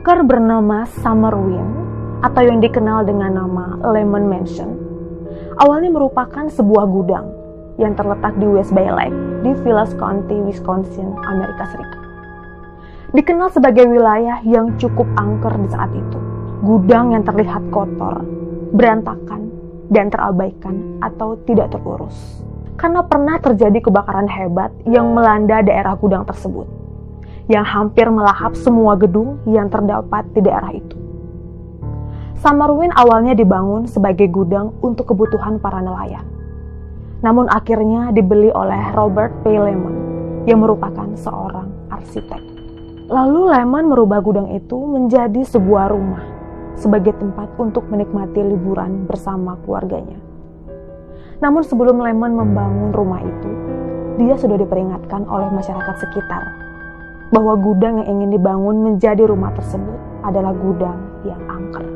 Angker bernama Summer Wind atau yang dikenal dengan nama Lemon Mansion awalnya merupakan sebuah gudang yang terletak di West Bay Lake di Vilas County, Wisconsin, Amerika Serikat. Dikenal sebagai wilayah yang cukup angker di saat itu. Gudang yang terlihat kotor, berantakan, dan terabaikan atau tidak terurus. Karena pernah terjadi kebakaran hebat yang melanda daerah gudang tersebut, yang hampir melahap semua gedung yang terdapat di daerah itu. Summerwind awalnya dibangun sebagai gudang untuk kebutuhan para nelayan. Namun akhirnya dibeli oleh Robert P. Lemon yang merupakan seorang arsitek. Lalu Lemon merubah gudang itu menjadi sebuah rumah sebagai tempat untuk menikmati liburan bersama keluarganya. Namun sebelum Lemon membangun rumah itu, dia sudah diperingatkan oleh masyarakat sekitar bahwa gudang yang ingin dibangun menjadi rumah tersebut adalah gudang yang angker.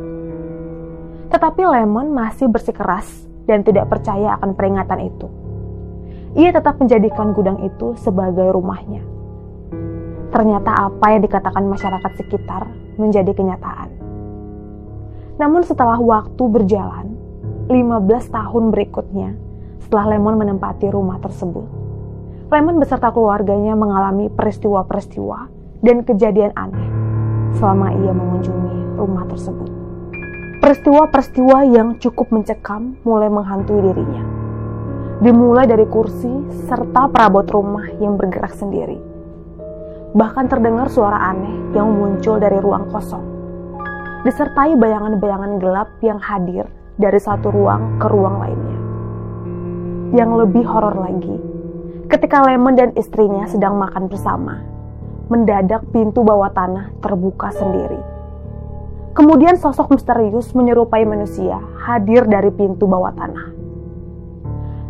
Tetapi Lemon masih bersikeras dan tidak percaya akan peringatan itu. Ia tetap menjadikan gudang itu sebagai rumahnya. Ternyata apa yang dikatakan masyarakat sekitar menjadi kenyataan. Namun setelah waktu berjalan, 15 tahun berikutnya, setelah Lemon menempati rumah tersebut, Lemon beserta keluarganya mengalami peristiwa-peristiwa dan kejadian aneh selama ia mengunjungi rumah tersebut. Peristiwa-peristiwa yang cukup mencekam mulai menghantui dirinya. Dimulai dari kursi serta perabot rumah yang bergerak sendiri. Bahkan terdengar suara aneh yang muncul dari ruang kosong. Disertai bayangan-bayangan gelap yang hadir dari satu ruang ke ruang lainnya. Yang lebih horor lagi, ketika Lemon dan istrinya sedang makan bersama, mendadak pintu bawah tanah terbuka sendiri Kemudian sosok misterius menyerupai manusia hadir dari pintu bawah tanah.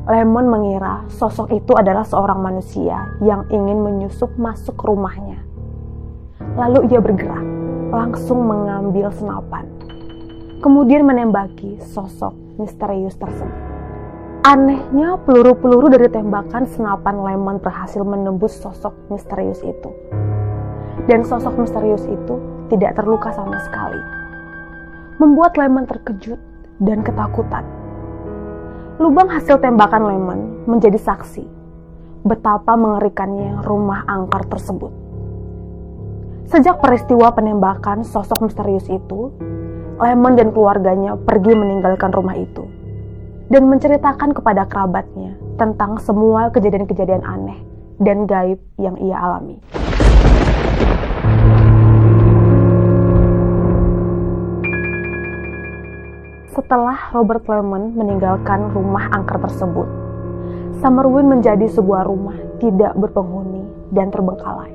Lemon mengira sosok itu adalah seorang manusia yang ingin menyusup masuk rumahnya. Lalu ia bergerak, langsung mengambil senapan. Kemudian menembaki sosok misterius tersebut. Anehnya, peluru-peluru dari tembakan senapan Lemon berhasil menembus sosok misterius itu. Dan sosok misterius itu tidak terluka sama sekali. Membuat Lemon terkejut dan ketakutan. Lubang hasil tembakan Lemon menjadi saksi betapa mengerikannya rumah angker tersebut. Sejak peristiwa penembakan sosok misterius itu, Lemon dan keluarganya pergi meninggalkan rumah itu dan menceritakan kepada kerabatnya tentang semua kejadian-kejadian aneh dan gaib yang ia alami. Setelah Robert Lemon meninggalkan rumah angker tersebut, Summerwind menjadi sebuah rumah tidak berpenghuni dan terbengkalai.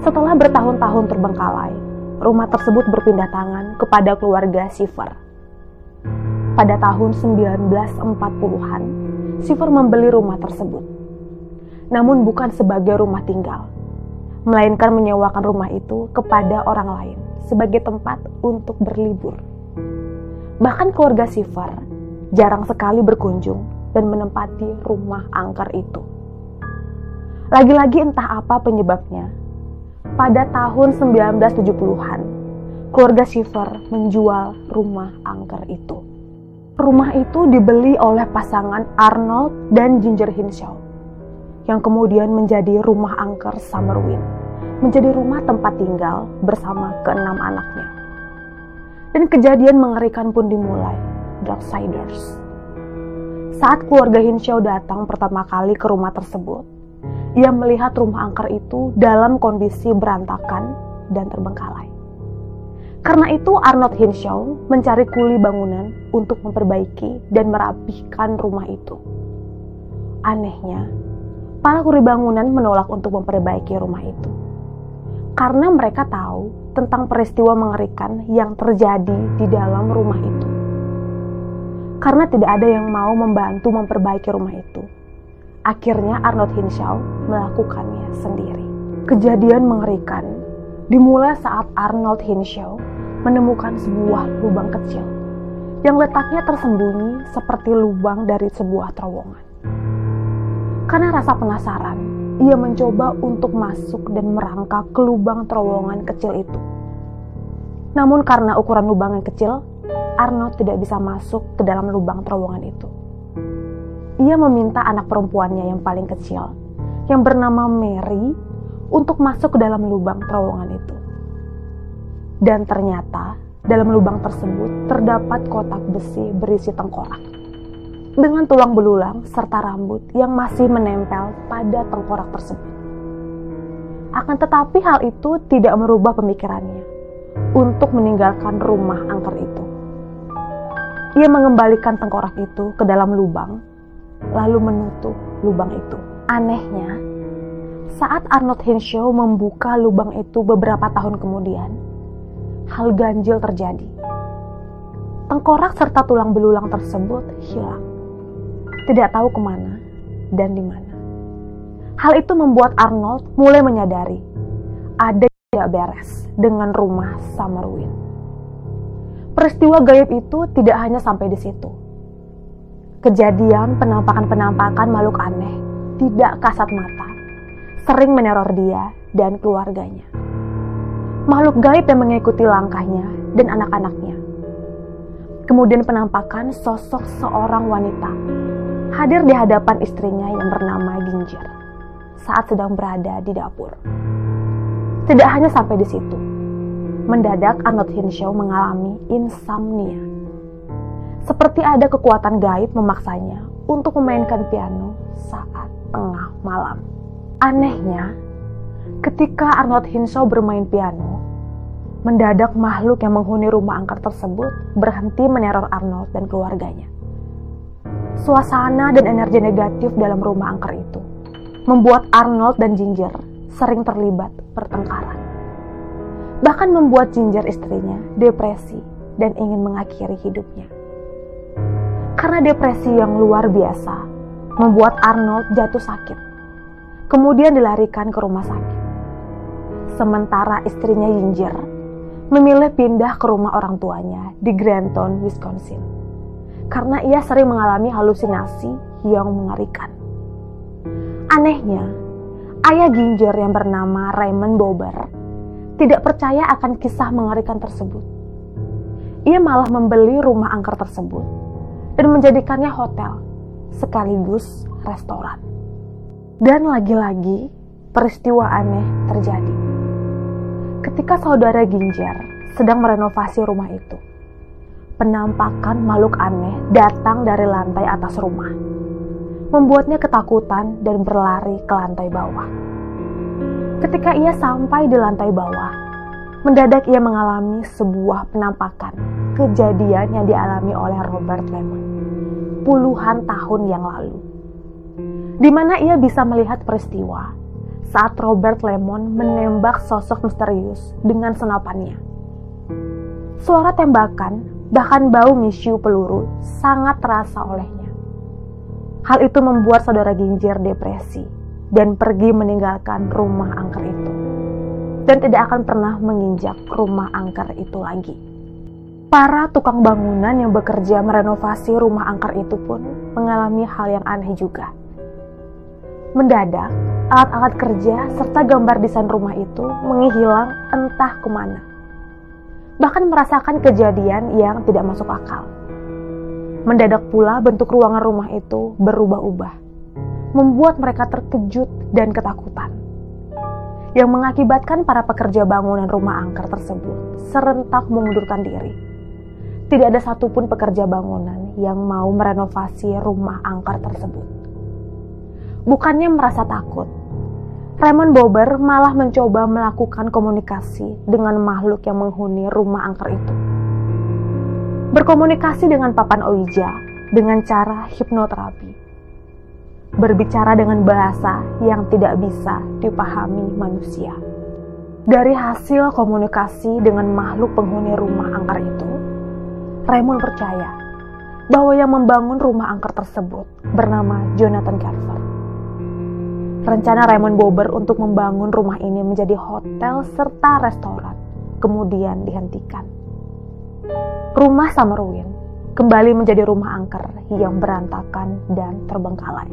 Setelah bertahun-tahun terbengkalai, rumah tersebut berpindah tangan kepada keluarga Siver. Pada tahun 1940-an, Siver membeli rumah tersebut. Namun bukan sebagai rumah tinggal, melainkan menyewakan rumah itu kepada orang lain sebagai tempat untuk berlibur. Bahkan keluarga Sifar jarang sekali berkunjung dan menempati rumah angker itu. Lagi-lagi entah apa penyebabnya. Pada tahun 1970-an, keluarga Sifar menjual rumah angker itu. Rumah itu dibeli oleh pasangan Arnold dan Ginger Hinshaw, yang kemudian menjadi rumah angker Summerwind, menjadi rumah tempat tinggal bersama keenam anaknya. Dan kejadian mengerikan pun dimulai, Darksiders. Saat keluarga Hinshaw datang pertama kali ke rumah tersebut, ia melihat rumah angker itu dalam kondisi berantakan dan terbengkalai. Karena itu Arnold Hinshaw mencari kuli bangunan untuk memperbaiki dan merapihkan rumah itu. Anehnya, para kuli bangunan menolak untuk memperbaiki rumah itu. Karena mereka tahu tentang peristiwa mengerikan yang terjadi di dalam rumah itu. Karena tidak ada yang mau membantu memperbaiki rumah itu. Akhirnya Arnold Hinshaw melakukannya sendiri. Kejadian mengerikan dimulai saat Arnold Hinshaw menemukan sebuah lubang kecil yang letaknya tersembunyi seperti lubang dari sebuah terowongan. Karena rasa penasaran, ia mencoba untuk masuk dan merangkak ke lubang terowongan kecil itu. Namun karena ukuran lubang yang kecil, Arnold tidak bisa masuk ke dalam lubang terowongan itu. Ia meminta anak perempuannya yang paling kecil, yang bernama Mary, untuk masuk ke dalam lubang terowongan itu. Dan ternyata dalam lubang tersebut terdapat kotak besi berisi tengkorak dengan tulang belulang serta rambut yang masih menempel pada tengkorak tersebut. Akan tetapi hal itu tidak merubah pemikirannya untuk meninggalkan rumah angker itu. Ia mengembalikan tengkorak itu ke dalam lubang, lalu menutup lubang itu. Anehnya, saat Arnold Henshaw membuka lubang itu beberapa tahun kemudian, hal ganjil terjadi. Tengkorak serta tulang belulang tersebut hilang tidak tahu ke mana dan di mana. Hal itu membuat Arnold mulai menyadari ada tidak beres dengan rumah Summerwind. Peristiwa gaib itu tidak hanya sampai di situ. Kejadian penampakan-penampakan makhluk aneh tidak kasat mata, sering meneror dia dan keluarganya. Makhluk gaib yang mengikuti langkahnya dan anak-anaknya. Kemudian penampakan sosok seorang wanita hadir di hadapan istrinya yang bernama Ginger saat sedang berada di dapur. Tidak hanya sampai di situ, mendadak Arnold Henshaw mengalami insomnia. Seperti ada kekuatan gaib memaksanya untuk memainkan piano saat tengah malam. Anehnya, ketika Arnold Henshaw bermain piano, mendadak makhluk yang menghuni rumah angker tersebut berhenti meneror Arnold dan keluarganya suasana dan energi negatif dalam rumah angker itu membuat Arnold dan Ginger sering terlibat pertengkaran. Bahkan membuat Ginger istrinya depresi dan ingin mengakhiri hidupnya. Karena depresi yang luar biasa membuat Arnold jatuh sakit. Kemudian dilarikan ke rumah sakit. Sementara istrinya Ginger memilih pindah ke rumah orang tuanya di Granton, Wisconsin karena ia sering mengalami halusinasi yang mengerikan. Anehnya, ayah Ginger yang bernama Raymond Bober tidak percaya akan kisah mengerikan tersebut. Ia malah membeli rumah angker tersebut dan menjadikannya hotel sekaligus restoran. Dan lagi-lagi peristiwa aneh terjadi. Ketika saudara Ginger sedang merenovasi rumah itu, penampakan makhluk aneh datang dari lantai atas rumah, membuatnya ketakutan dan berlari ke lantai bawah. Ketika ia sampai di lantai bawah, mendadak ia mengalami sebuah penampakan kejadian yang dialami oleh Robert Lemon puluhan tahun yang lalu, di mana ia bisa melihat peristiwa saat Robert Lemon menembak sosok misterius dengan senapannya. Suara tembakan bahkan bau misiu peluru sangat terasa olehnya. Hal itu membuat saudara Ginjer depresi dan pergi meninggalkan rumah angker itu. Dan tidak akan pernah menginjak rumah angker itu lagi. Para tukang bangunan yang bekerja merenovasi rumah angker itu pun mengalami hal yang aneh juga. Mendadak, alat-alat kerja serta gambar desain rumah itu menghilang entah ke mana bahkan merasakan kejadian yang tidak masuk akal. Mendadak pula bentuk ruangan rumah itu berubah-ubah, membuat mereka terkejut dan ketakutan. Yang mengakibatkan para pekerja bangunan rumah angker tersebut serentak mengundurkan diri. Tidak ada satupun pekerja bangunan yang mau merenovasi rumah angker tersebut. Bukannya merasa takut, Raymond Bober malah mencoba melakukan komunikasi dengan makhluk yang menghuni rumah angker itu. Berkomunikasi dengan papan Ouija dengan cara hipnoterapi. Berbicara dengan bahasa yang tidak bisa dipahami manusia. Dari hasil komunikasi dengan makhluk penghuni rumah angker itu, Raymond percaya bahwa yang membangun rumah angker tersebut bernama Jonathan Carver Rencana Raymond Bober untuk membangun rumah ini menjadi hotel serta restoran kemudian dihentikan. Rumah Summerwind kembali menjadi rumah angker yang berantakan dan terbengkalai.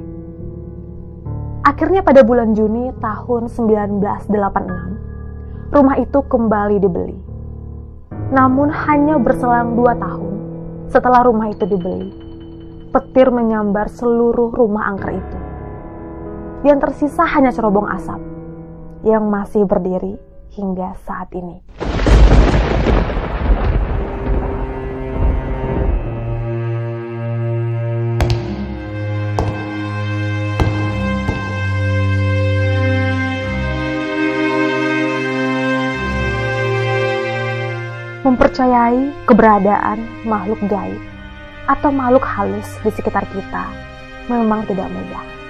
Akhirnya pada bulan Juni tahun 1986, rumah itu kembali dibeli. Namun hanya berselang dua tahun setelah rumah itu dibeli, petir menyambar seluruh rumah angker itu. Yang tersisa hanya cerobong asap yang masih berdiri hingga saat ini. mempercayai keberadaan makhluk gaib atau makhluk halus di sekitar kita memang tidak mudah.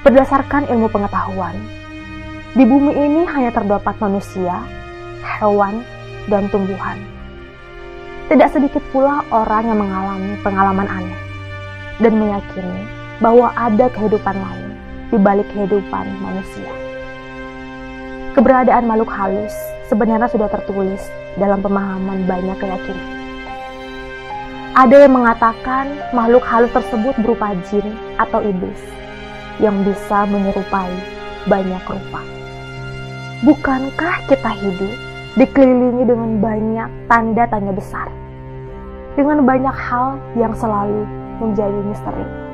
Berdasarkan ilmu pengetahuan, di bumi ini hanya terdapat manusia, hewan, dan tumbuhan. Tidak sedikit pula orang yang mengalami pengalaman aneh dan meyakini bahwa ada kehidupan lain di balik kehidupan manusia. Keberadaan makhluk halus sebenarnya sudah tertulis dalam pemahaman banyak keyakinan. Ada yang mengatakan makhluk halus tersebut berupa jin atau iblis yang bisa menyerupai banyak rupa. Bukankah kita hidup dikelilingi dengan banyak tanda tanya besar? Dengan banyak hal yang selalu menjadi misteri.